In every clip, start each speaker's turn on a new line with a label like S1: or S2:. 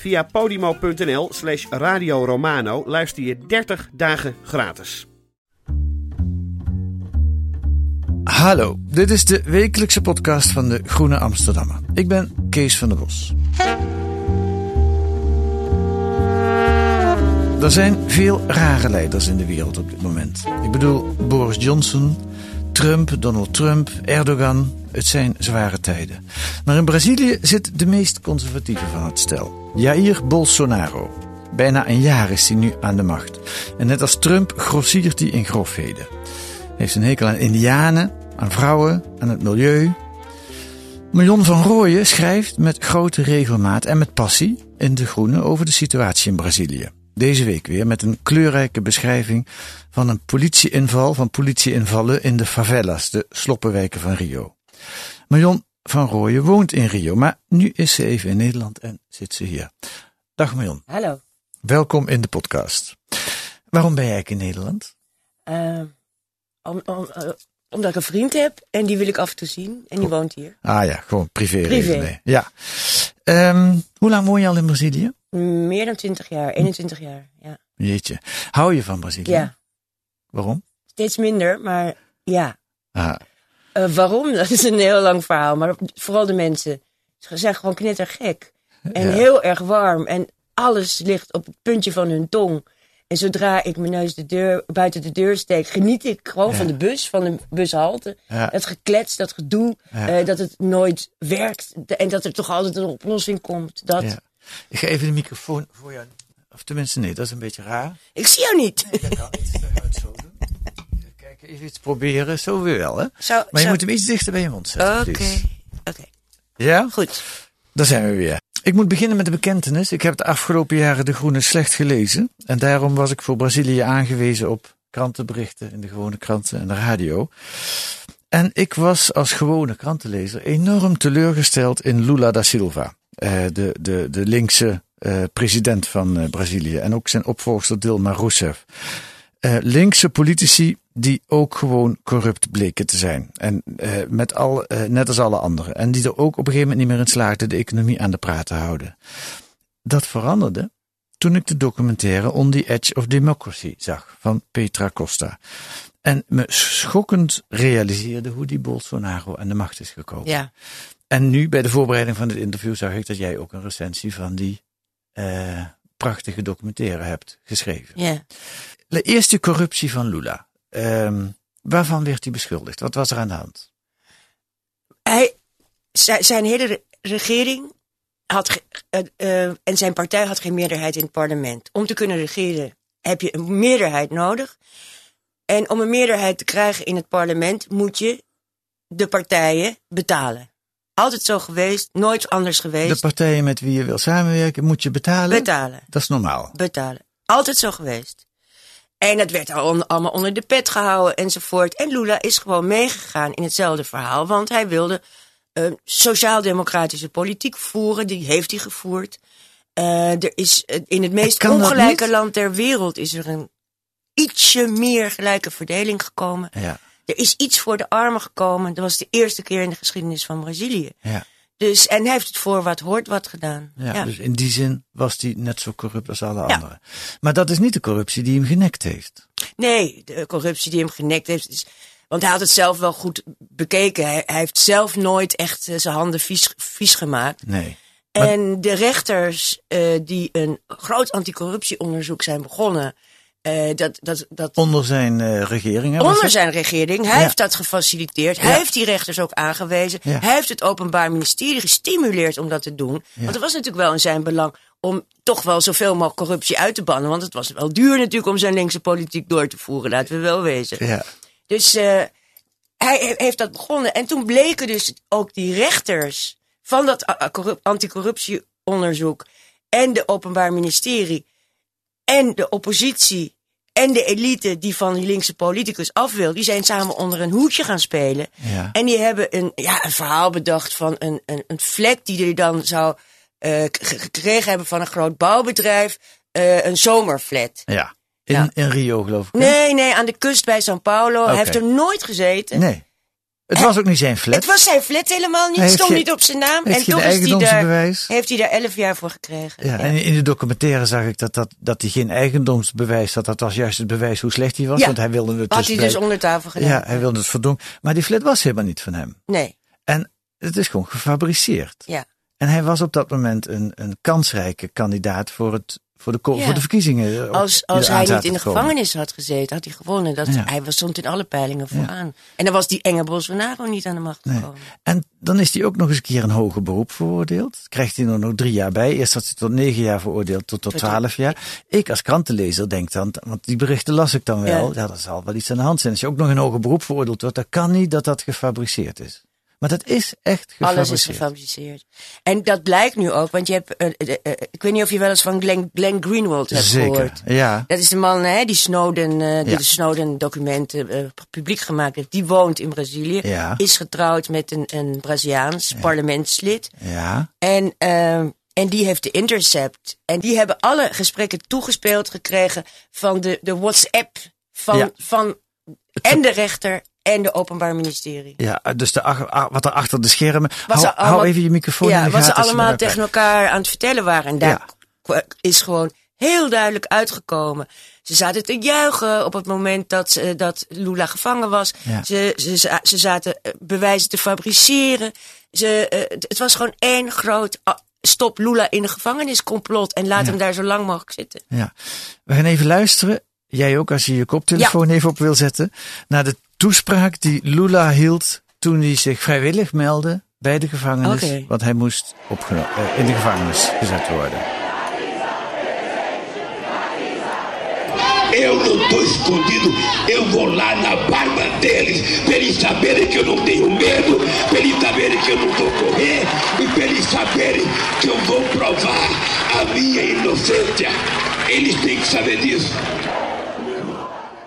S1: Via podimo.nl slash Radio Romano luister je 30 dagen gratis.
S2: Hallo, dit is de wekelijkse podcast van de Groene Amsterdammer. Ik ben Kees van der Bos. Er zijn veel rare leiders in de wereld op dit moment. Ik bedoel Boris Johnson, Trump, Donald Trump, Erdogan. Het zijn zware tijden. Maar in Brazilië zit de meest conservatieve van het stel. Jair Bolsonaro. Bijna een jaar is hij nu aan de macht. En net als Trump grossiert hij in grofheden heeft een hekel aan indianen, aan vrouwen, aan het milieu. Marion van Rooyen schrijft met grote regelmaat en met passie in De Groene over de situatie in Brazilië. Deze week weer met een kleurrijke beschrijving van een politieinval, van politieinvallen in de favelas, de sloppenwijken van Rio. Marion van Rooyen woont in Rio, maar nu is ze even in Nederland en zit ze hier. Dag Marion,
S3: Hallo.
S2: welkom in de podcast. Waarom ben jij eigenlijk in Nederland?
S3: Eh, om, om, eh, omdat ik een vriend heb en die wil ik af en toe zien. En die woont hier.
S2: Ah ja, gewoon privé.
S3: Privé.
S2: Ja. Ehm, hoe lang woon je al in Brazilië?
S3: Meer dan 20 jaar, 21 jaar. Ja.
S2: Jeetje. Hou je van Brazilië?
S3: ja.
S2: Waarom?
S3: Steeds minder, maar ja.
S2: Ah,
S3: Eh, waarom? Dat is een heel lang verhaal. Maar vooral de mensen. Ze zijn gewoon knettergek. En
S2: Ja.
S3: heel erg warm. En alles ligt op het puntje van hun tong. En zodra ik mijn neus de deur, buiten de deur steek, geniet ik gewoon
S2: Ja.
S3: van de bus, van de bushalte.
S2: Ja.
S3: Dat geklets, dat gedoe, eh, dat het nooit werkt. En dat er toch altijd een oplossing komt. Dat.
S2: Ik ga even de microfoon voor jou. Of tenminste, nee, dat is een beetje raar.
S3: Ik zie jou niet.
S2: Dat kan niet. Zo doen. Even kijken, even iets proberen. Zo weer wel, hè? Maar je moet hem iets dichter bij je mond zetten.
S3: Oké, oké.
S2: Ja?
S3: Goed.
S2: Daar zijn we weer. Ik moet beginnen met de bekentenis. Ik heb de afgelopen jaren De Groene slecht gelezen. En daarom was ik voor Brazilië aangewezen op krantenberichten in de gewone kranten en de radio. En ik was als gewone krantenlezer enorm teleurgesteld in Lula da Silva. Eh, de, de, de linkse eh, president van eh, Brazilië. En ook zijn opvolger Dilma Rousseff. Linkse politici die ook gewoon corrupt bleken te zijn. En met al, net als alle anderen. En die er ook op een gegeven moment niet meer in slaagden de economie aan de praat te houden. Dat veranderde toen ik de documentaire On the Edge of Democracy zag van Petra Costa. En me schokkend realiseerde hoe die Bolsonaro aan de macht is gekomen.
S3: Ja.
S2: En nu bij de voorbereiding van dit interview zag ik dat jij ook een recensie van die eh, prachtige documentaire hebt geschreven.
S3: Ja.
S2: De eerste corruptie van Lula. Ehm, waarvan werd hij beschuldigd? Wat was er aan de hand?
S3: Hij, zijn, hele re- regering had eh, eh, en zijn partij had geen meerderheid in het parlement. Om te kunnen regeren heb je een meerderheid nodig. En om een meerderheid te krijgen in het parlement moet je de partijen betalen. Altijd zo geweest, nooit anders
S2: De
S3: geweest.
S2: partijen met wie je wil samenwerken, moet je betalen?
S3: Betalen.
S2: Dat is normaal.
S3: betalen. Altijd zo geweest. En dat werd al- allemaal onder de pet gehouden enzovoort. En Lula is gewoon meegegaan in hetzelfde verhaal. Want hij wilde eh, sociaal-democratische politiek voeren. Die heeft hij gevoerd. Eh, er is eh, in het meest ongelijke land ter wereld is er een ietsje meer gelijke verdeling gekomen.
S2: Ja,
S3: Er is iets voor de armen gekomen. Dat was de eerste keer in de geschiedenis van Brazilië.
S2: ja,
S3: Dus, en hij heeft het voor wat hoort wat gedaan.
S2: ja, Dus in die zin was hij net zo corrupt als alle anderen. Maar dat is niet de corruptie die hem genekt heeft.
S3: Nee, de corruptie die hem genekt heeft is. Want hij had het zelf wel goed bekeken. Hij, hij heeft zelf nooit echt eh, zijn handen vies, vies gemaakt.
S2: Nee.
S3: En de rechters eh, die een groot anticorruptieonderzoek zijn begonnen. Eh, dat, dat, dat
S2: Onder zijn eh, regering. hè,
S3: onder zijn regering. Hij
S2: Ja.
S3: heeft dat gefaciliteerd. Hij heeft die rechters ook aangewezen.
S2: Ja.
S3: Hij heeft het Openbaar Ministerie gestimuleerd om dat te doen. Want het was natuurlijk wel in zijn belang om toch wel zoveel mogelijk corruptie uit te bannen. Want het was wel duur natuurlijk om zijn linkse politiek door te voeren, laten we wel wezen.
S2: Ja.
S3: Dus eh, hij he- heeft dat begonnen. En toen bleken dus ook die rechters van dat anticorruptieonderzoek en de Openbaar Ministerie en de oppositie en de elite die van die linkse politicus af wil, die zijn samen onder een hoedje gaan spelen.
S2: Ja.
S3: En die hebben een, ja, een verhaal bedacht van een, een, een flat die er dan zou eh, gekregen hebben van een groot bouwbedrijf. eh, een zomerflat.
S2: ja. In,
S3: Ja.
S2: in Rio, geloof ik. hè?
S3: Nee, nee, aan de kust bij São Paulo. Hij heeft er nooit gezeten.
S2: Nee. Het was ook niet zijn flat.
S3: Het was zijn flat helemaal niet.
S2: Hij
S3: Het stond
S2: je-
S3: niet op zijn naam.
S2: heeft
S3: En toch is hij daar,
S2: eigendomsbewijs?
S3: heeft hij daar elf jaar voor gekregen.
S2: Ja, en in de documentaire zag ik dat, dat, dat hij geen eigendomsbewijs had. Dat was juist het bewijs hoe slecht hij was.
S3: Ja.
S2: Want hij wilde het
S3: Had hij
S2: bij-
S3: dus onder tafel gedaan.
S2: Ja, hij wilde het verdonken. Maar die flat was helemaal niet van hem.
S3: Nee,
S2: En het is gewoon gefabriceerd.
S3: ja.
S2: En hij was op dat moment een, een kansrijke kandidaat voor, het, voor, de,
S3: Ja.
S2: voor de verkiezingen. op-
S3: Als, als hij niet in de
S2: komen.
S3: gevangenis had gezeten, had hij gewonnen. Dat,
S2: Ja.
S3: Hij was, stond in alle peilingen vooraan. En dan was die enge Bolsonaro niet aan de macht
S2: Nee.
S3: gekomen.
S2: En dan is hij ook nog eens een keer een hoger beroep veroordeeld. Krijgt hij er nog drie jaar bij. Eerst had hij tot negen jaar veroordeeld, tot tot twaalf jaar. Ik als krantenlezer denk dan, want die berichten las ik dan wel.
S3: Ja.
S2: Er zal wel iets aan de hand zijn. Als je ook nog een hoger beroep veroordeeld wordt, dan kan niet dat dat gefabriceerd is. Maar dat is echt gefabriceerd.
S3: Alles is gefabriceerd. En dat blijkt nu ook, want je hebt, eh, eh, eh, ik weet niet of je wel eens van Glenn, Glenn Greenwald hebt
S2: Zeker,
S3: gehoord.
S2: ja.
S3: Dat is de man hè, die Snowden, die
S2: Ja.
S3: de Snowden-documenten publiek gemaakt heeft. Die woont in Brazilië.
S2: Ja.
S3: Is getrouwd met een, een Braziliaans parlementslid.
S2: Ja,
S3: En, ehm, en die heeft de Intercept. En die hebben alle gesprekken toegespeeld gekregen van de, de WhatsApp van,
S2: Ja.
S3: van en de rechter en de Openbaar Ministerie.
S2: ja, dus de, ach- ah, wat er achter de schermen. Hou,
S3: ze allemaal-
S2: hou even je microfoon in
S3: Ja,
S2: de
S3: wat ze allemaal tegen elkaar aan het vertellen waren. En daar
S2: Ja.
S3: kwa- is gewoon heel duidelijk uitgekomen. Ze zaten te juichen op het moment dat, ze- dat Lula gevangen was.
S2: Ja.
S3: Ze, ze, ze zaten eh, bewijzen te fabriceren. Ze, eh, het was gewoon één groot ah, stop Lula in de gevangenis complot. En laat
S2: Ja.
S3: hem daar zo lang mogelijk zitten.
S2: Ja. We gaan even luisteren. Jij ook, als je je koptelefoon even op wil zetten. Naar de toespraak die Lula hield toen hij zich vrijwillig meldde bij de gevangenis.
S3: Oké.
S2: Want hij moest eh, in de gevangenis gezet worden.
S4: Eu não tô escondido, eu vou lá na barba deles, pra eles saberem que eu não tenho medo, pra eles saberem que eu não vou correr e pra eles saberem que eu vou provar a minha inocência. Eles têm que saber disso.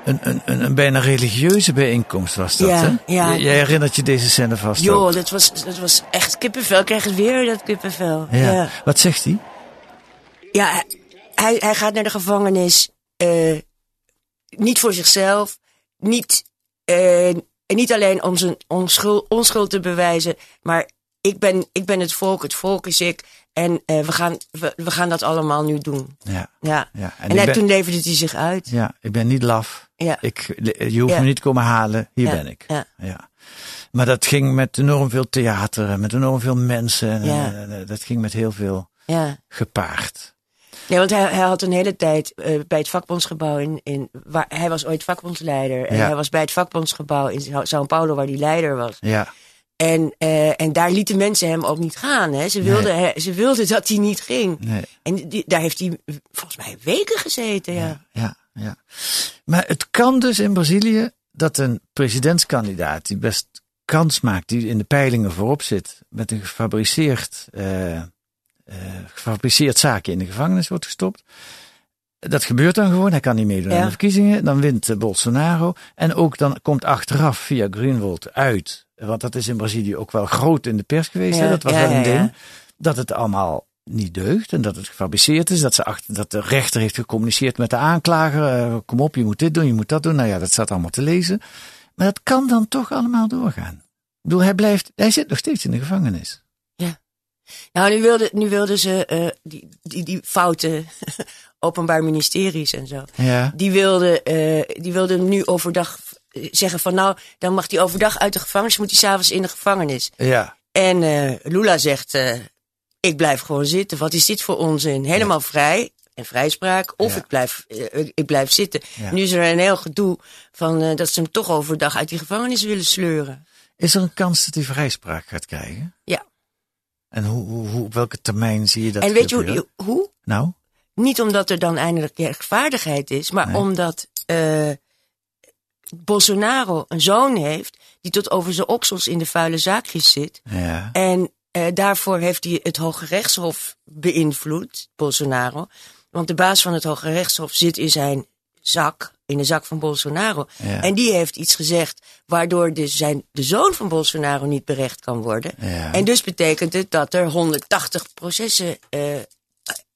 S2: Een, een, een, een bijna religieuze bijeenkomst was dat,
S3: Ja,
S2: hè?
S3: ja.
S2: Jij herinnert je deze scène vast ook.
S3: Joh, dat was, dat was echt kippenvel. Ik krijg het weer, dat kippenvel.
S2: Ja.
S3: ja.
S2: Wat zegt hij?
S3: Ja, hij- hij, hij gaat naar de gevangenis. eh, niet voor zichzelf. Niet, en niet alleen om zijn onschuld, onschuld te bewijzen. Maar ik ben, ik ben het volk, het volk is ik. En eh, we, gaan, we, we gaan dat allemaal nu doen.
S2: Ja.
S3: Ja.
S2: Ja, en ben-
S3: toen leverde hij zich uit.
S2: Ja, ik ben niet laf.
S3: Ja.
S2: Ik, je hoeft
S3: Ja.
S2: me niet komen halen. Hier ben ik.
S3: ja.
S2: ja. Maar dat ging met enorm veel theater en met enorm veel mensen. En,
S3: Ja.
S2: dat ging met heel veel gepaard.
S3: Nee, want hij, hij had een hele tijd eh, bij het vakbondsgebouw in, in waar hij was ooit vakbondsleider. En
S2: Ja.
S3: hij was bij het vakbondsgebouw in Sao- São Paulo waar hij leider was.
S2: Ja,
S3: En, eh, en daar lieten mensen hem ook niet gaan. Hè. Ze, wilden, ze wilden dat hij niet ging.
S2: nee.
S3: En die, daar heeft hij volgens mij weken gezeten. Ja.
S2: Ja, ja. Maar het kan dus in Brazilië dat een presidentskandidaat die best kans maakt, die in de peilingen voorop zit, met een gefabriceerd, eh, gefabriceerd zaakje in de gevangenis wordt gestopt. Dat gebeurt dan gewoon. Hij kan niet meedoen
S3: Ja.
S2: aan de verkiezingen. Dan wint Bolsonaro. En ook dan komt achteraf via Greenwald uit. Want dat is in Brazilië ook wel groot in de pers geweest. hè?
S3: Ja,
S2: Dat was
S3: ja,
S2: wel een
S3: ja, ja.
S2: ding. Dat het allemaal niet deugt en dat het gefabriceerd is. Dat, ze achter, dat de rechter heeft gecommuniceerd met de aanklager. eh, kom op, je moet dit doen, je moet dat doen. Nou ja, dat staat allemaal te lezen. Maar dat kan dan toch allemaal doorgaan. Ik bedoel, hij, blijft, hij zit nog steeds in de gevangenis.
S3: Nou, nu wilden, nu wilden ze eh, die, die, die foute openbaar ministeries en zo.
S2: Ja,
S3: Die wilden, eh, die wilden nu overdag zeggen van nou, dan mag hij overdag uit de gevangenis, moet hij s'avonds in de gevangenis.
S2: ja,
S3: En eh, Lula zegt, eh, ik blijf gewoon zitten. Wat is dit voor onzin? Helemaal vrij. en vrijspraak. Of
S2: Ja.
S3: ik, blijf, eh, ik blijf zitten.
S2: Ja.
S3: Nu is er een heel gedoe van dat ze hem toch overdag uit die gevangenis willen sleuren.
S2: Is er een kans dat hij vrijspraak gaat krijgen?
S3: Ja.
S2: En hoe, hoe, hoe- op welke termijn zie je dat
S3: en weet je hoe, hoe?
S2: Nou?
S3: Niet omdat er dan eindelijk rechtvaardigheid is, maar
S2: Nee.
S3: omdat Bolsonaro een zoon heeft die tot over zijn oksels in de vuile zaakjes zit.
S2: Ja.
S3: En eh, daarvoor heeft hij het Hoge Rechtshof beïnvloed, Bolsonaro. Want de baas van het Hoge Rechtshof zit in zijn zak, in de zak van Bolsonaro.
S2: Ja.
S3: En die heeft iets gezegd waardoor dus zijn, de zoon van Bolsonaro niet berecht kan worden.
S2: Ja.
S3: En dus betekent het dat er 180 processen eh,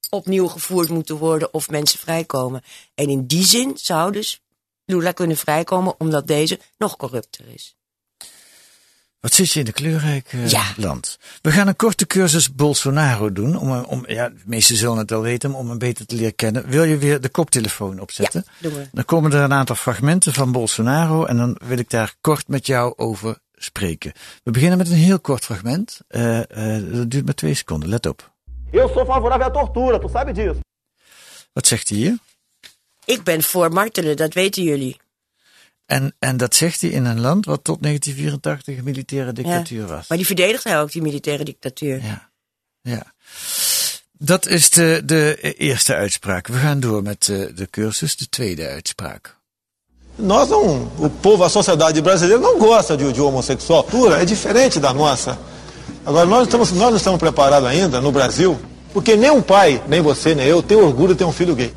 S3: opnieuw gevoerd moeten worden of mensen vrijkomen. En in die zin zou dus Lula kunnen vrijkomen omdat deze nog corrupter is.
S2: Wat zit je in een kleurrijk eh,
S3: Ja.
S2: land. We gaan een korte cursus Bolsonaro doen. Om, om, ja, de meesten zullen het wel weten, maar om hem beter te leren kennen. Wil je weer de koptelefoon opzetten?
S3: Ja, doen we.
S2: Dan komen er een aantal fragmenten van Bolsonaro en dan wil ik daar kort met jou over spreken. We beginnen met een heel kort fragment. Eh, eh, dat duurt maar twee seconden, let op.
S5: Eu sou favorável à tortura, tu sabe disso.
S2: Wat zegt hij hier?
S3: Ik ben voor martelen, dat weten jullie.
S2: En, en dat zegt hij in een land wat tot 1984 een militaire dictatuur was.
S3: Maar die verdedigt hij ook, die militaire dictatuur.
S2: Ja, ja. Dat is de, de eerste uitspraak. We gaan door met eh, de cursus, de tweede uitspraak.
S5: Nós não, o povo, a sociedade brasileira não gosta de, de homossexual. Cultura é diferente da nossa. Agora nós estamos, nós não estamos preparados ainda no Brasil, porque nem um pai, nem você, nem eu tem orgulho de ter um filho gay.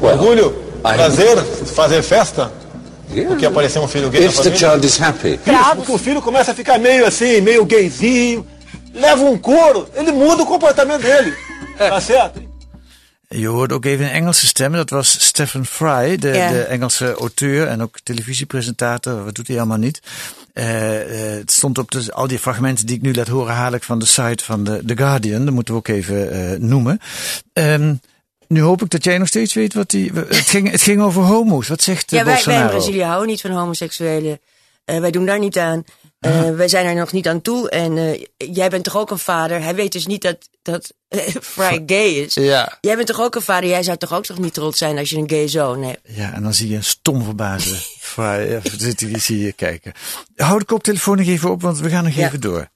S5: orgulho, prazer, fazer festa, porque apareceu um filho gay na
S6: If the child is happy.
S5: Isso, porque o filho começa a ficar meio assim, meio gayzinho, leva um couro, ele muda o comportamento dele. Tá certo?
S2: Je hoorde ook even een Engelse stem. Dat was Stephen Fry, de,
S3: Ja.
S2: de Engelse auteur en ook televisiepresentator. Wat doet hij allemaal niet? Eh, eh, het stond op de, al die fragmenten die ik nu laat horen, haal ik van de site van de The Guardian. Dat moeten we ook even eh, noemen. Ehm, nu hoop ik dat jij nog steeds weet wat die. Het ging, het ging over homo's. Wat zegt eh,
S3: Ja, wij, wij in
S2: Bolsonaro?
S3: Brazilië houden niet van homoseksuelen. Eh, wij doen daar niet aan. Eh, wij zijn er nog niet aan toe. En eh, jij bent toch ook een vader? Hij weet dus niet dat, dat Fry gay is.
S2: Ja.
S3: Jij bent toch ook een vader? Jij zou toch ook toch niet trots zijn als je een gay zoon hebt?
S2: Ja, en dan zie je een stom verbazen. Fry, ja, zit hier, zie je kijken. Hou de koptelefoon nog even op, want we gaan nog
S3: Ja.
S2: even door.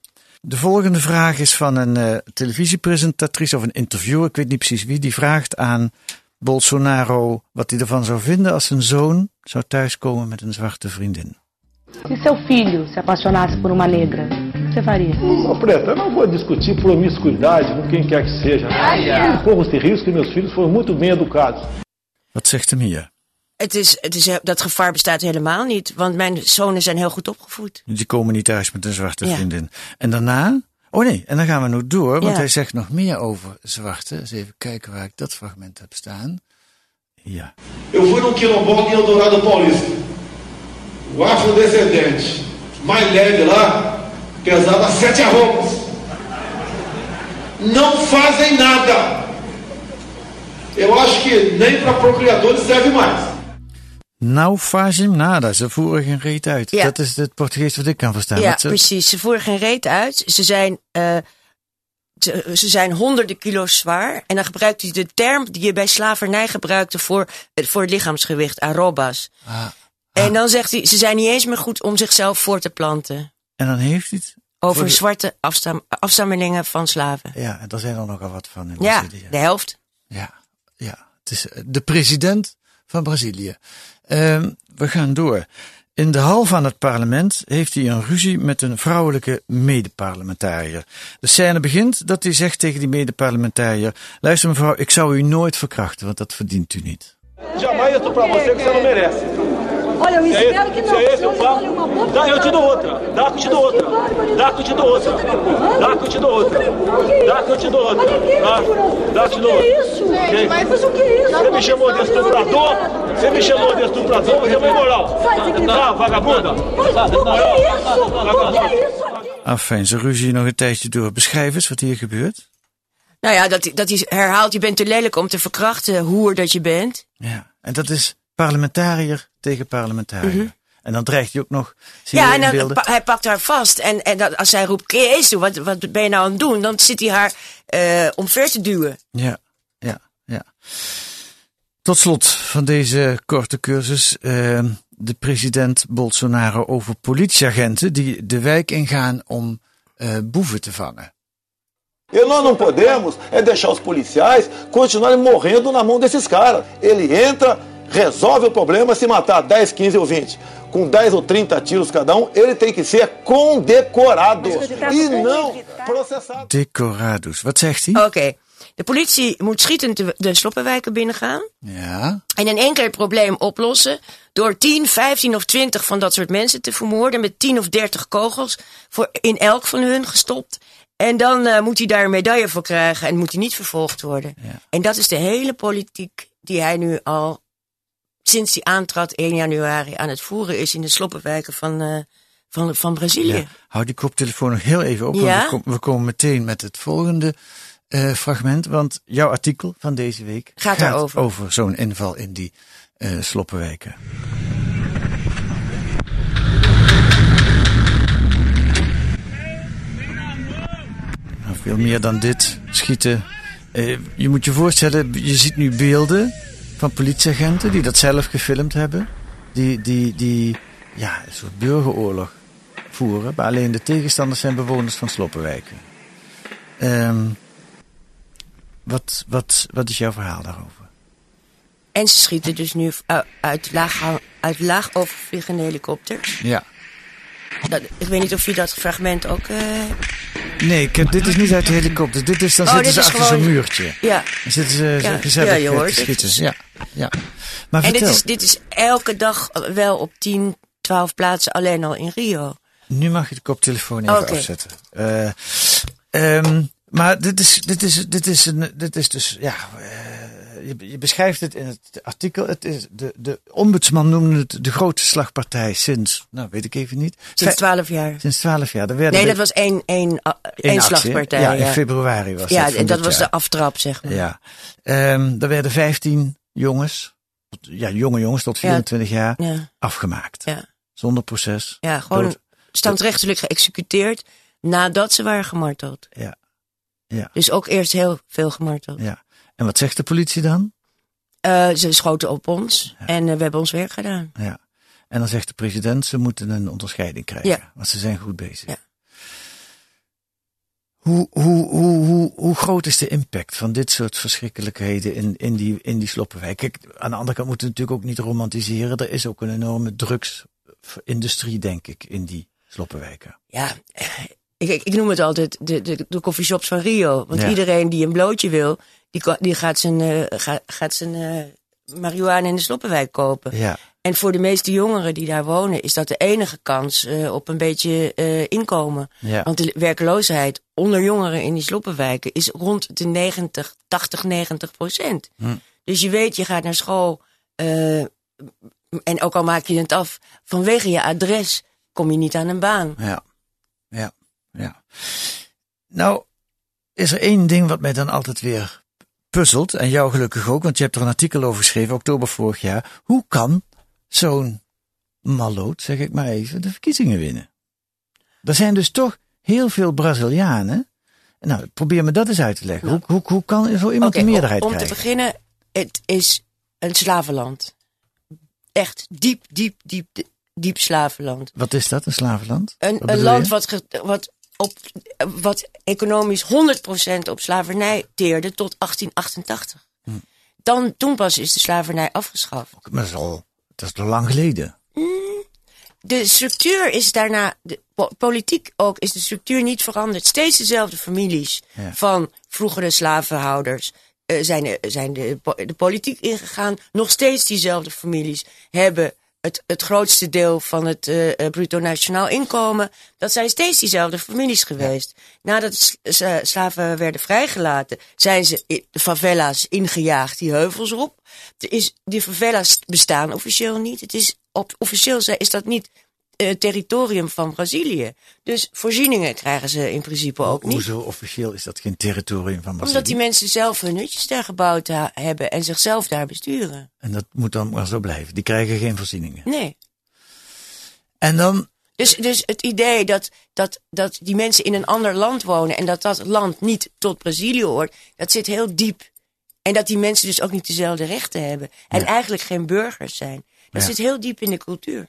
S2: De volgende vraag is van een eh, televisiepresentatrice of een interviewer, ik weet niet precies wie, die vraagt aan Bolsonaro wat hij ervan zou vinden als zijn zoon zou thuiskomen met een zwarte vriendin.
S7: Se seu filho se apaixonasse por uma negra, o que você faria?
S5: Ô, Preta, eu não vou discutir promiscuidade com quem quer que seja. Corro esse risco e meus filhos foram muito bem educados.
S2: Wat zegt hem hier?
S3: Het is, het is, dat gevaar bestaat helemaal niet. Want mijn zonen zijn heel goed opgevoed.
S2: Die komen niet thuis met een zwarte
S3: Ja.
S2: vriendin. En daarna, oh nee, en dan gaan we nog door, want
S3: Ja.
S2: hij zegt nog meer over zwarte. Eens even kijken waar ik dat fragment heb staan. Ja.
S4: Eu fui num quilombola em Eldorado Paulista. O afrodescendente mais leve lá pesava sete arrobas. Não fazem nada. Eu acho que nem para procriadores serve mais.
S2: Nou, fazim nada. Ze voeren geen reet uit.
S3: Ja.
S2: Dat is het Portugees wat ik kan verstaan.
S3: Ja,
S2: ze-
S3: precies. Ze voeren geen reet uit. Ze zijn, eh, ze, ze zijn honderden kilo's zwaar. En dan gebruikt hij de term die je bij slavernij gebruikte voor, het- voor het lichaamsgewicht, arrobas.
S2: Ah,
S3: En dan zegt hij, ze zijn niet eens meer goed om zichzelf voor te planten.
S2: en dan heeft hij het.
S3: Over
S2: de-
S3: zwarte afstam, afstammelingen van slaven.
S2: Ja, en daar zijn er nogal wat van in
S3: Ja, de helft.
S2: Ja, ja. Het is eh, de president van Brazilië. Ehm, we gaan door. In de hal van het parlement heeft hij een ruzie met een vrouwelijke medeparlementariër. De scène begint dat hij zegt tegen die medeparlementariër: Luister mevrouw, ik zou u nooit verkrachten, want dat verdient u niet.
S5: Jamais.
S7: Olha, eu
S5: é esse, se é esse eu falo, dá, eu te dou outra. Dá que eu te dou outra. Dá que eu te dou outra. Dá que eu te dou outra. Dá que eu te dou outra. Dá, que eu te dou outra. Gente,
S7: Mas o que é isso?
S5: Você me chamou de estuprador? Você me chamou de estuprador? Você foi moral. Tá, vagabunda?
S2: Afijn, ze ruzie nog een tijdje door. Beschrijf eens wat hier gebeurt.
S3: Nou ja, dat, hij- dat hij herhaalt, je bent te lelijk om te verkrachten, hoer dat je bent.
S2: Ja, en dat is parlementariër tegen parlementariër. En dan dreigt hij ook nog. Zie
S3: Mhm. Ja,
S2: je
S3: en dan, pa- hij pakt haar vast. En, en dat, als zij roept, Kees, wat, wat ben je nou aan het doen? Dan zit hij haar eh omver te duwen.
S2: Ja, ja. ja. Tot slot van deze korte cursus. Uh, de president Bolsonaro over politieagenten die de wijk ingaan om uh, boeven te vangen.
S5: E nós não podemos é deixar os policiais continuarem morrendo na mão desses caras. Ele entra, resolve o problema, se matar 10, 15 ou 20, com 10 ou 30 tiros cada um, ele tem que ser condecorado e não processado.
S2: Decorados. Wat zegt hij?
S3: Oké. Okay. De politie moet schietend de, de sloppenwijken binnengaan.
S2: Ja.
S3: En in één keer het probleem oplossen. Door 10, 15 of 20 van dat soort mensen te vermoorden. Met 10 of 30 kogels voor in elk van hun gestopt. En dan uh, moet hij daar een medaille voor krijgen en moet hij niet vervolgd worden.
S2: Ja.
S3: En dat is de hele politiek die hij nu al sinds hij aantrad 1 januari aan het voeren is in de sloppenwijken van, uh, van, van Brazilië.
S2: Ja. Hou die koptelefoon nog heel even op,
S3: Ja?
S2: want we, kom- we komen meteen met het volgende eh, fragment. Want jouw artikel van deze week
S3: Gaat daarover.
S2: over zo'n inval in die eh sloppenwijken. Nou, veel meer dan dit schieten. Eh, je moet je voorstellen, je ziet nu beelden van politieagenten die dat zelf gefilmd hebben. Die, die, die ja, een soort burgeroorlog voeren. Maar alleen de tegenstanders zijn bewoners van sloppenwijken. Ehm, wat, wat, wat is jouw verhaal daarover?
S3: En ze schieten dus nu uh, uit laag, uit laag overvliegende helikopters.
S2: Ja.
S3: Dat, ik weet niet of je dat fragment ook... Uh...
S2: Nee, ik heb, dit is niet uit de helikopter. Dit is, dan
S3: Oh,
S2: zitten ze achter
S3: gewoon-
S2: zo'n muurtje.
S3: Ja.
S2: Dan zitten ze
S3: Ja.
S2: gezellig
S3: Ja, je hoort
S2: schieten. Ja, ja. Maar
S3: En
S2: vertel,
S3: dit is, dit is elke dag wel op 10, 12 plaatsen alleen al in Rio.
S2: nu mag je de koptelefoon even
S3: Oké.
S2: afzetten. Eh, ehm, maar dit is, dit, is, dit, is een, dit is dus, ja, eh, je, je beschrijft het in het artikel. Het is de, de ombudsman noemde het de grootste slagpartij sinds, nou weet ik even niet.
S3: Sinds 12 jaar.
S2: Sinds 12 jaar. Er werden
S3: Nee, dat was één, één, uh, één slagpartij.
S2: Ja, in februari was
S3: Ja,
S2: dat
S3: en dat was
S2: jaar.
S3: de aftrap, zeg maar.
S2: Ja. Ehm er werden 15 jongens, ja, jonge jongens tot 24 jaar,
S3: Ja,
S2: afgemaakt.
S3: ja.
S2: Zonder proces.
S3: ja gewoon standrechtelijk geëxecuteerd nadat ze waren gemarteld.
S2: Ja. Ja.
S3: Dus ook eerst heel veel gemarteld.
S2: Ja. En wat zegt de politie dan?
S3: Eh, ze schoten op ons en eh, we hebben ons werk gedaan.
S2: Ja. En dan zegt de president, ze moeten een onderscheiding krijgen.
S3: Ja.
S2: Want ze zijn goed bezig.
S3: Ja.
S2: Hoe, hoe, hoe, hoe, hoe groot is de impact van dit soort verschrikkelijkheden in, in, die, in die sloppenwijk? Kijk, aan de andere kant moeten we natuurlijk ook niet romantiseren. Er is ook een enorme drugsindustrie, denk ik, in die sloppenwijken.
S3: Ja, ik, ik, ik noem het altijd de, de, de coffeeshops van Rio. Want
S2: Ja.
S3: iedereen die een blootje wil, die, die gaat zijn, eh, gaat, gaat zijn eh, marihuana in de sloppenwijk kopen.
S2: Ja.
S3: En voor de meeste jongeren die daar wonen, is dat de enige kans eh, op een beetje inkomen.
S2: Ja.
S3: Want de werkloosheid onder jongeren in die sloppenwijken is rond de 90, 80, 90 procent.
S2: Hm.
S3: Dus je weet, je gaat naar school. en ook al maak je het af, vanwege je adres kom je niet aan een baan.
S2: Ja, ja, ja. Nou, is er één ding wat mij dan altijd weer puzzelt, en jou gelukkig ook, want je hebt er een artikel over geschreven, oktober vorig jaar. Hoe kan zo'n malloot, zeg ik maar even, de verkiezingen winnen? Er zijn dus toch heel veel Brazilianen. Nou, probeer me dat eens uit te leggen. Hoe, hoe, hoe kan zo iemand een meerderheid
S3: om, om te
S2: krijgen?
S3: beginnen, het is een slavenland. Echt diep, diep, diep, diep slavenland.
S2: Wat is dat, een slavenland?
S3: Een, land wat, ge- wat, op, wat economisch 100% op slavernij teerde tot 1888.
S2: Hm.
S3: Dan, toen pas is de slavernij afgeschaft.
S2: Maar dat is al, dat is al lang geleden.
S3: De structuur is daarna, de po- politiek ook, is de structuur niet veranderd. Steeds dezelfde families
S2: Ja.
S3: van vroegere slavenhouders eh, zijn, de- zijn de, de politiek ingegaan. Nog steeds diezelfde families hebben het, het grootste deel van het eh, eh, bruto nationaal inkomen. Dat zijn steeds diezelfde families geweest. Nadat s- eh, slaven werden vrijgelaten, zijn ze de favela's ingejaagd, die heuvels op. Er is, die favela's bestaan officieel niet. Het is op, officieel is dat niet eh, territorium van Brazilië. Dus voorzieningen krijgen ze in principe ook niet.
S2: Hoezo officieel is dat geen territorium van Brazilië?
S3: Omdat die mensen zelf hun hutjes daar gebouwd ha- hebben en zichzelf daar besturen.
S2: En dat moet dan maar zo blijven. Die krijgen geen voorzieningen.
S3: Nee.
S2: En dan,
S3: Dus, dus het idee dat, dat, dat die mensen in een ander land wonen en dat dat land niet tot Brazilië hoort, dat zit heel diep En dat die mensen dus ook niet dezelfde rechten hebben. En
S2: Ja.
S3: eigenlijk geen burgers zijn. Dat
S2: Ja.
S3: zit heel diep in de cultuur.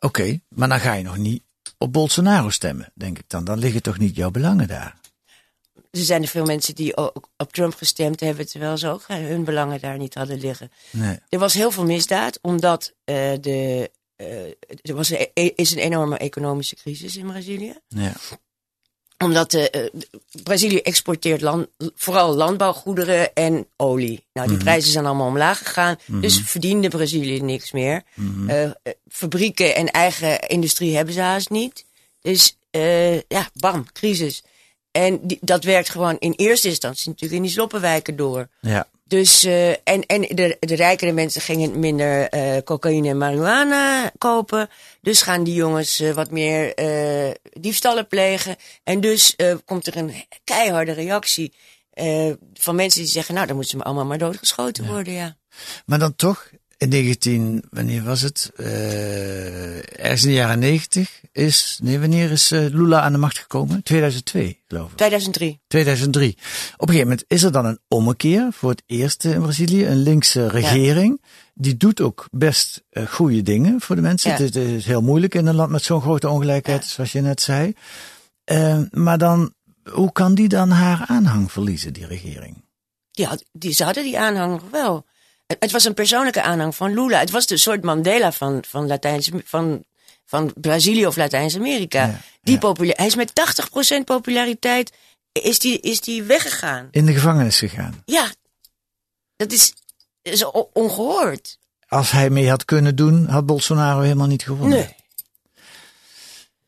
S2: Oké, maar dan ga je nog niet op Bolsonaro stemmen, denk ik dan. Dan liggen toch niet jouw belangen daar.
S3: Er zijn er veel mensen die ook op Trump gestemd hebben, terwijl ze ook hun belangen daar niet hadden liggen.
S2: Nee.
S3: Er was heel veel misdaad, omdat eh, de, eh, er was een, is een enorme economische crisis in Brazilië.
S2: Ja.
S3: Omdat eh, eh, Brazilië exporteert land, vooral landbouwgoederen en olie. Nou, die
S2: Mhm.
S3: prijzen zijn allemaal omlaag gegaan. Dus verdiende Brazilië niks meer.
S2: Mhm.
S3: Eh, fabrieken en eigen industrie hebben ze haast niet. Dus ja, bam, crisis. En die, dat werkt gewoon in eerste instantie natuurlijk in die sloppenwijken door.
S2: Ja.
S3: Dus, eh, en, en de, de rijkere mensen gingen minder eh, cocaïne en marihuana kopen. Dus gaan die jongens eh, wat meer diefstallen plegen. En dus komt er een keiharde reactie van mensen die zeggen... nou, dan moeten ze allemaal maar doodgeschoten worden, ja.
S2: Maar dan toch, in 19, wanneer was het? Eh ergens in de jaren 90 is, nee, wanneer is eh, Lula aan de macht gekomen? 2002, geloof ik.
S3: 2003.
S2: 2003. Op een gegeven moment is er dan een ommekeer voor het eerst in Brazilië. Een linkse regering. Die doet ook best uh, goede dingen voor de mensen.
S3: Ja.
S2: Het, is, het is heel moeilijk in een land met zo'n grote ongelijkheid, zoals je net zei. Uh, maar dan, hoe kan die dan haar aanhang verliezen, die regering?
S3: Ja, die, ze hadden die aanhang nog wel. Het, was een persoonlijke aanhang van Lula. Het was de soort Mandela van, van, Latijns, van, van Brazilië of Latijns-Amerika.
S2: Ja,
S3: Die Hij is met 80% populariteit is die, is die weggegaan.
S2: In de gevangenis gegaan.
S3: Ja, dat is, is ongehoord.
S2: Als hij mee had kunnen doen, had Bolsonaro helemaal niet gewonnen.
S3: Nee,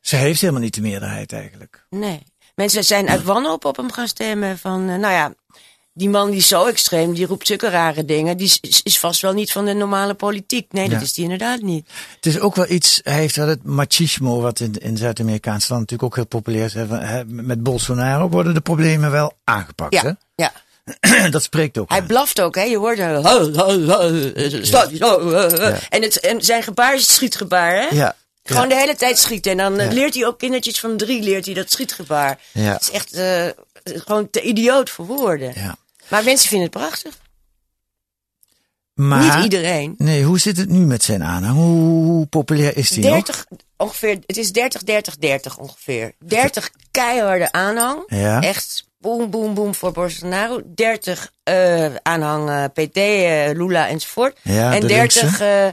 S2: Ze heeft helemaal niet de meerderheid eigenlijk.
S3: nee. Mensen zijn uit wanhoop op hem gaan stemmen. Van, eh, nou ja, die man die is zo extreem, die roept zulke rare dingen. Die is, is vast wel niet van de normale politiek. Nee, dat
S2: Ja.
S3: is die inderdaad niet.
S2: Het is ook wel iets, hij heeft wel het machismo, wat in, in Zuid-Amerikaans land natuurlijk ook heel populair is. Met Bolsonaro worden de problemen wel aangepakt.
S3: Ja, ja.
S2: Hè? Dat spreekt ook.
S3: Hij
S2: aan.
S3: blaft ook, hè? Je hoort hem. En, het, en zijn gebaar is het schietgebaar, hè?
S2: Ja.
S3: Gewoon
S2: ja.
S3: de hele tijd schieten. En dan eh,
S2: Ja.
S3: leert hij ook kindertjes van drie, leert hij dat schietgebaar.
S2: Ja.
S3: Het is echt eh, gewoon te idioot voor woorden.
S2: Ja.
S3: Maar mensen vinden het prachtig.
S2: Maar,
S3: Niet iedereen.
S2: Nee, hoe zit het nu met zijn aanhang? Hoe, hoe populair is hij nog?
S3: 30, ongeveer, het is 30, 30, 30 ongeveer. 30 keiharde aanhang.
S2: Ja.
S3: Echt boem, boem, boem voor Bolsonaro. 30 eh, aanhang eh, PT, eh, Lula enzovoort.
S2: Ja,
S3: en
S2: de
S3: 30
S2: linkse.
S3: eh,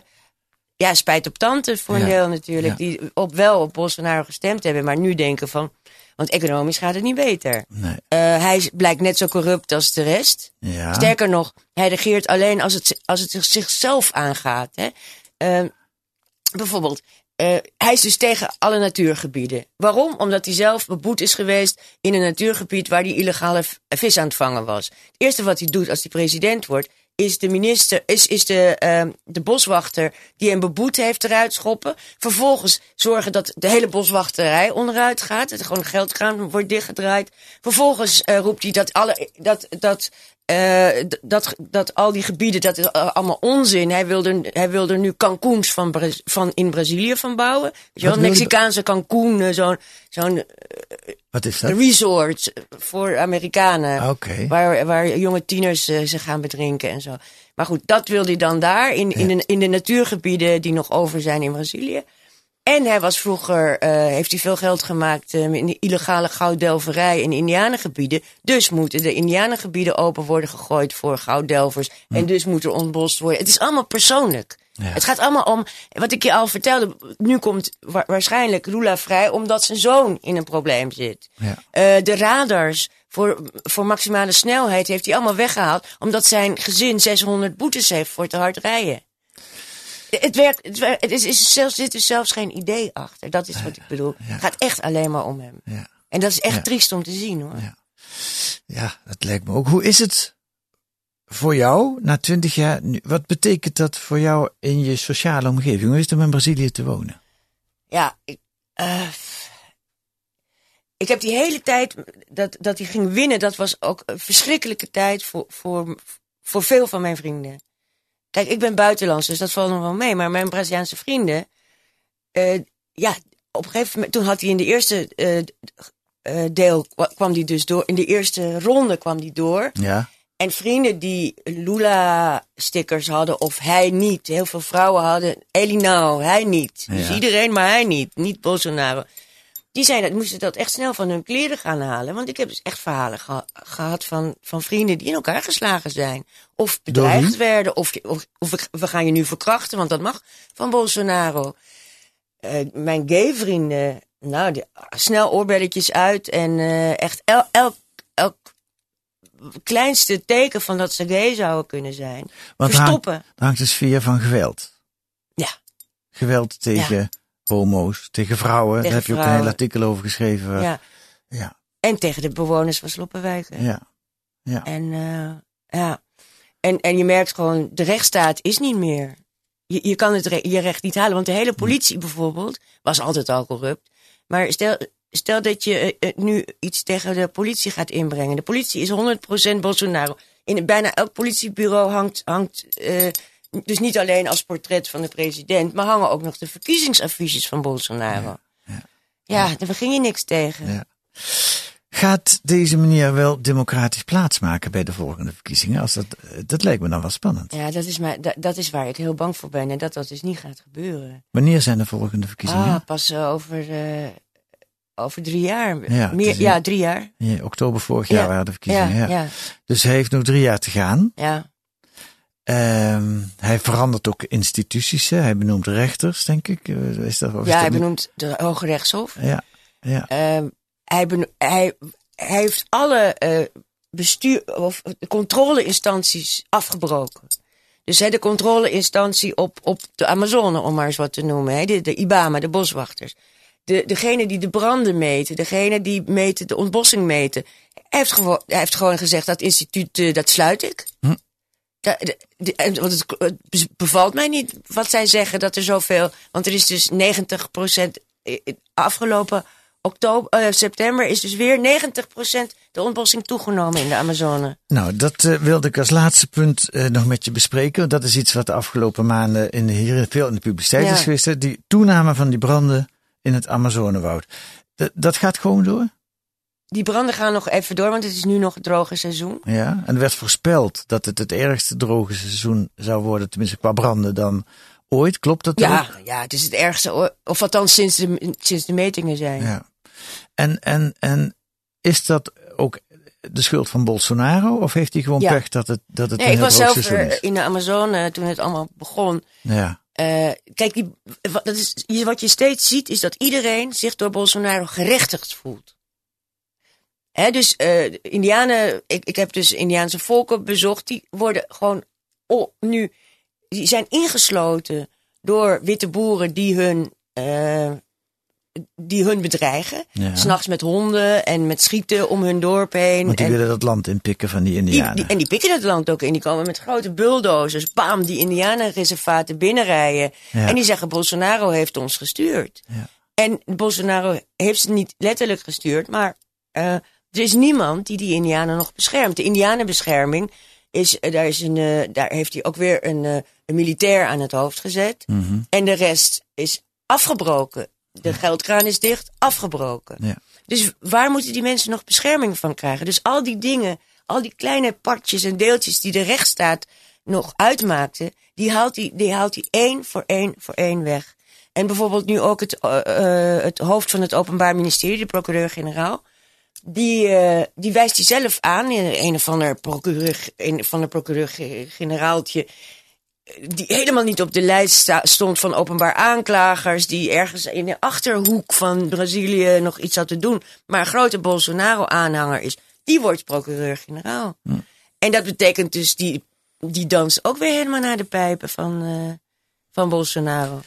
S3: ja, spijt op tante voor een
S2: Ja.
S3: deel natuurlijk. Die op, wel op Bolsonaro gestemd hebben, maar nu denken van... Want economisch gaat het niet beter.
S2: Nee.
S3: Eh, hij blijkt net zo corrupt als de rest.
S2: Ja.
S3: Sterker nog, hij regeert alleen als het, als het zich- zichzelf aangaat. Hè? Ehm, bijvoorbeeld, eh, hij is dus tegen alle natuurgebieden. Waarom? Omdat hij zelf beboet is geweest in een natuurgebied waar hij illegale vis aan het vangen was. Het eerste wat hij doet als hij president wordt, is de minister, is, is de, ehm, de boswachter die hem beboet heeft eruit schoppen. Vervolgens zorgen dat de hele boswachterij onderuit gaat. Er gewoon geldkraan wordt dichtgedraaid. Vervolgens eh, roept hij dat alle, dat, dat, eh, dat, dat al die gebieden, dat is eh, allemaal onzin. Hij wil er, hij wil er nu Cancúns van, Bra- van in Brazilië van bouwen.
S2: Hij-
S3: Mexicaanse Cancún, eh, zo'n zo'n
S2: Wat is dat?
S3: resort voor Amerikanen.
S2: Oké.
S3: Waar, waar jonge tieners eh, zich gaan bedrinken en zo. Maar goed, dat wil hij dan daar, in, in, de, in de natuurgebieden die nog over zijn in Brazilië. En hij was vroeger, eh, heeft hij veel geld gemaakt eh, in de illegale gouddelverij in indianengebieden. Dus moeten de indianengebieden open worden gegooid voor gouddelvers. En dus moet er ontbost worden. Het is allemaal persoonlijk.
S2: Ja.
S3: Het gaat allemaal om, wat ik je al vertelde, nu komt wa- waarschijnlijk Lula vrij omdat zijn zoon in een probleem zit.
S2: Ja.
S3: Eh, de radars voor, voor maximale snelheid heeft hij allemaal weggehaald. Omdat zijn gezin 600 boetes heeft voor te hard rijden. Het werkt, het, werkt, het is, is zelfs, zit er zelfs geen idee achter. Dat is wat ik bedoel. Het gaat echt alleen maar om hem.
S2: Ja.
S3: En dat is echt triest om te zien hoor.
S2: Ja. ja, dat lijkt me ook. Hoe is het voor jou na twintig jaar? Wat betekent dat voor jou in je sociale omgeving? Hoe is het om in Brazilië te wonen?
S3: Ja, ik, eh, ik heb die hele tijd dat, dat hij ging winnen, dat was ook een verschrikkelijke tijd voor, voor, voor veel van mijn vrienden. Kijk, ik ben buitenlands, dus dat valt nog wel mee. Maar mijn Braziliaanse vrienden, eh, ja, op een gegeven moment, toen had hij in de eerste eh, deel, kwa- kwam hij dus door, in de eerste ronde kwam hij door.
S2: Ja.
S3: En vrienden die Lula-stickers hadden of hij niet. Heel veel vrouwen hadden Elinao, hij niet. Dus iedereen, maar hij niet. Niet Bolsonaro. Die zijn dat, moesten dat echt snel van hun kleren gaan halen. Want ik heb dus echt verhalen geha- gehad van, van vrienden die in elkaar geslagen zijn. Of bedreigd werden. Of, of, of we- gaan je nu verkrachten, want dat mag van Bolsonaro. Eh, mijn gay vrienden, nou, die, snel oorbelletjes uit. En eh, echt el- elk kleinste teken van dat ze gay zouden kunnen zijn.
S2: Want
S3: verstoppen.
S2: Hangt, hangt de sfeer van geweld.
S3: Ja.
S2: Geweld tegen homo's, tegen vrouwen.
S3: Tegen
S2: Daar heb je ook een heel artikel over geschreven.
S3: Ja.
S2: ja.
S3: En tegen de bewoners van Sloppenwijken.
S2: Ja. ja.
S3: En, eh, ja. en, en je merkt gewoon, de rechtsstaat is niet meer. Je, je kan het re- je recht niet halen. Want de hele politie bijvoorbeeld was altijd al corrupt. Maar stel, stel dat je eh, eh, nu iets tegen de politie gaat inbrengen. De politie is 100% Bolsonaro. In bijna elk politiebureau hangt, hangt eh, dus niet alleen als portret van de president, maar hangen ook nog de verkiezingsaffiches van Bolsonaro. Ja, daar ging je niks tegen.
S2: Ja. Gaat deze meneer wel democratisch plaatsmaken bij de volgende verkiezingen? Als dat, dat lijkt me dan wel spannend.
S3: Ja, dat is, maar, dat, dat is waar ik heel bang voor ben. En dat dat dus niet gaat gebeuren.
S2: Wanneer zijn de volgende verkiezingen?
S3: Ah, pas over, over drie jaar.
S2: Ja,
S3: Meer,
S2: in-
S3: ja, drie jaar.
S2: Ja, oktober vorig jaar
S3: Ja,
S2: waren de verkiezingen. Ja. Dus hij heeft nog drie jaar te gaan.
S3: Ja,
S2: Ehm, hij verandert ook instituties. Hè? Hij benoemt rechters, denk ik. Eh, Is dat, is
S3: ja
S2: dat
S3: hij benoemt de Hoge Rechtshof.
S2: Ja, ja.
S3: Ehm, hij, hij, hij heeft alle eh, bestuur, of controleinstanties afgebroken. Dus hè, de controleinstantie op, op de Amazone, om maar eens wat te noemen. Hè, de, de IBAMA, de boswachters. De, degene die de branden meten, degene die meten, de ontbossing meten. Hij heeft, gewo- hij heeft gewoon gezegd, dat instituut, eh, dat sluit ik.
S2: Hm.
S3: Da- de- de- en- want het, het bevalt mij niet wat zij zeggen dat er zoveel. Want er is dus 90% i- i- afgelopen oktober, eh, september is dus weer 90% de ontbossing toegenomen in de Amazone.
S2: Nou, dat eh, wilde ik als laatste punt eh, nog met je bespreken. Dat is iets wat de afgelopen maanden in de, hier veel in de publiciteit
S3: Ja.
S2: is geweest. Die toename van die branden in het Amazonewoud. Dat, dat gaat gewoon door.
S3: Die branden gaan nog even door, want het is nu nog het droge seizoen.
S2: Ja. En er werd voorspeld dat het het ergste droge seizoen zou worden. Tenminste qua branden dan ooit. Klopt dat
S3: Ja,
S2: ook?
S3: ja, het is het ergste, of althans sinds de, sinds de metingen zijn.
S2: Ja. En, en, en is dat ook de schuld van Bolsonaro? Of heeft hij gewoon
S3: Ja.
S2: pech dat het, dat het
S3: Nee,
S2: een
S3: ik
S2: heel
S3: was zelf
S2: is?
S3: in de Amazone toen het allemaal begon.
S2: Ja.
S3: Eh, kijk, die, dat is, wat je steeds ziet is dat iedereen zich door Bolsonaro gerechtigd voelt. Dus eh, Indianen, ik, ik heb dus Indiaanse volken bezocht, die worden gewoon nu, die zijn ingesloten door witte boeren die hun, eh, die hun bedreigen.
S2: Ja.
S3: S'nachts met honden en met schieten om hun dorp heen.
S2: Want die
S3: En-
S2: willen dat land inpikken van die Indianen.
S3: die- en die pikken het land ook in. Die komen met grote bulldozers, bam, die indianenreservaten binnenrijden.
S2: Ja.
S3: En die zeggen, Bolsonaro heeft ons gestuurd.
S2: Ja.
S3: En Bolsonaro heeft ze niet letterlijk gestuurd, maar eh, er is niemand die die indianen nog beschermt. De indianenbescherming, is, eh, daar, is een, eh, daar heeft hij ook weer een, een militair aan het hoofd gezet.
S2: Mhm.
S3: En de rest is afgebroken. De geldkraan is dicht, afgebroken.
S2: Ja.
S3: Dus waar moeten die mensen nog bescherming van krijgen? Dus al die dingen, al die kleine partjes en deeltjes die de rechtsstaat nog uitmaakte, die haalt hij die haalt hij één voor één voor één weg. En bijvoorbeeld nu ook het, eh, eh, het hoofd van het Openbaar Ministerie, de procureur-generaal, die, eh, die wijst hij zelf aan, in een of ander procureur, een van de procureur-generaaltje, die helemaal niet op de lijst stond van openbaar aanklagers, die ergens in de achterhoek van Brazilië nog iets had te doen, maar een grote Bolsonaro-aanhanger is, die wordt procureur-generaal. En dat betekent dus, die, die danst ook weer helemaal naar de pijpen van, eh, van Bolsonaro.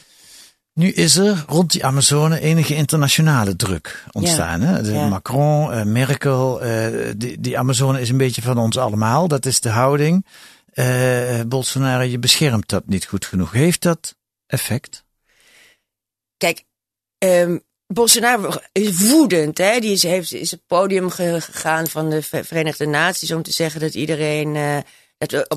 S2: Nu is er rond die Amazone enige internationale druk ontstaan. Hè? De
S3: Ja.
S2: Macron, eh, Merkel, eh, die, die Amazone is een beetje van ons allemaal. Dat is de houding. Eh, Bolsonaro, je beschermt dat niet goed genoeg. Heeft dat effect?
S3: Kijk, ehm, Bolsonaro is woedend. Hè? Die is, heeft, is het podium ge- gegaan van de Ve- Verenigde Naties om te zeggen dat iedereen. eh, dat,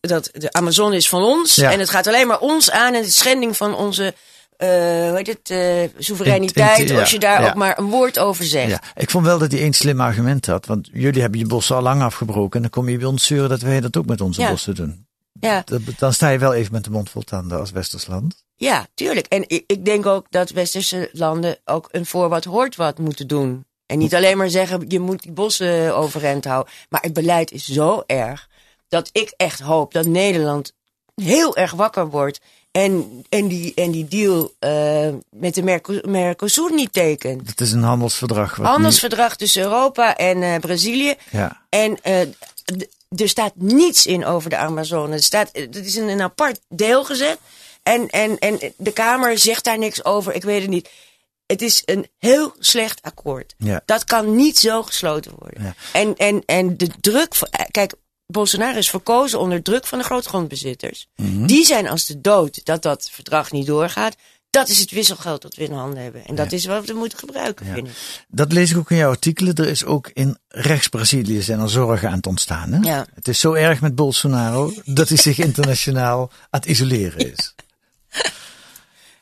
S3: dat de Amazone is van ons.
S2: Ja.
S3: En het gaat alleen maar ons aan. En de schending van onze eh, hoe heet het, eh, soevereiniteit,
S2: In- in- ja,
S3: als je daar
S2: ja.
S3: ook maar een woord over zegt.
S2: Ja, ik vond wel dat hij één slim argument had. Want jullie hebben je bossen al lang afgebroken. En dan kom je bij ons zeuren dat wij dat ook met onze bossen doen.
S3: Ja.
S2: Dat- Dan sta je wel even met de mond vol tanden als Westers land.
S3: Ja, tuurlijk. En ik, ik denk ook dat westerse landen ook een voor wat hoort wat moeten doen. En niet alleen maar zeggen, je moet die bossen overeind houden. Maar het beleid is zo erg dat ik echt hoop dat Nederland heel erg wakker wordt. En, en, die, en die deal eh, met de Merco- Mercosur niet tekent.
S2: Het is een handelsverdrag. wat
S3: Handelsverdrag tussen Europa en eh, Brazilië.
S2: ja.
S3: En eh, er staat niets in over de Amazone. Er staat, het is in een apart deel gezet. En, en, en de Kamer zegt daar niks over. Ik weet het niet. Het is een heel slecht akkoord.
S2: Ja.
S3: Dat kan niet zo gesloten worden.
S2: Ja.
S3: En, en, en de druk. van- Kijk, Bolsonaro is verkozen onder druk van de grootgrondbezitters.
S2: Mhm.
S3: Die zijn als de dood dat dat verdrag niet doorgaat. Dat is het wisselgeld dat we in handen hebben. En dat is wat we moeten gebruiken, vind ik.
S2: Dat lees ik ook in jouw artikelen. Er is ook in rechts-Brazilië zijn er zorgen aan het ontstaan. Hè?
S3: Ja.
S2: Het is zo erg met Bolsonaro dat hij zich internationaal aan het isoleren is.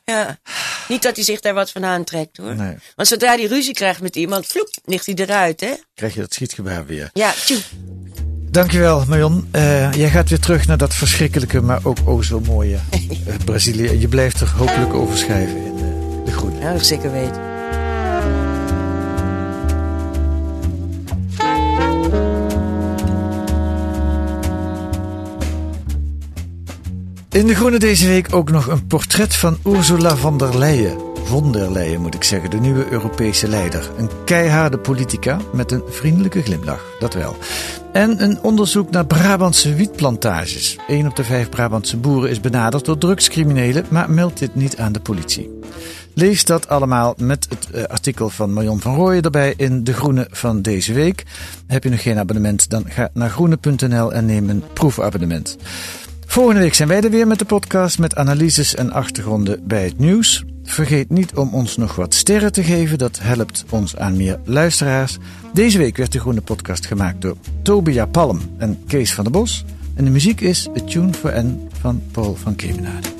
S3: Ja. Niet dat hij zich daar wat van aantrekt hoor.
S2: Nee.
S3: Want zodra hij ruzie krijgt met iemand, vloep, ligt hij eruit, hè?
S2: Krijg je dat schietgebaar weer.
S3: Ja, tjoe.
S2: Dankjewel, Marion. Eh, jij gaat weer terug naar dat verschrikkelijke, maar ook o zo mooie eh, Brazilië. Je blijft er hopelijk over schrijven in eh, De Groene.
S3: Ja, dat zeker weten.
S2: In De Groene deze week ook nog een portret van Ursula von der Leyen. Von der Leyen moet ik zeggen, de nieuwe Europese leider. Een keiharde politica met een vriendelijke glimlach, dat wel. En een onderzoek naar Brabantse wietplantages. Een op de vijf Brabantse boeren is benaderd door drugscriminelen, maar meldt dit niet aan de politie. Lees dat allemaal met het eh, artikel van Marion van Rooyen erbij in De Groene van deze week. Heb je nog geen abonnement, dan ga naar groene.nl en neem een proefabonnement. Volgende week zijn wij er weer met de podcast met analyses en achtergronden bij het nieuws. Vergeet niet om ons nog wat sterren te geven, dat helpt ons aan meer luisteraars. Deze week werd de Groene Podcast gemaakt door Tobia Palm en Kees van der Bos. En de muziek is A Tune for N van Paul van Kemenade.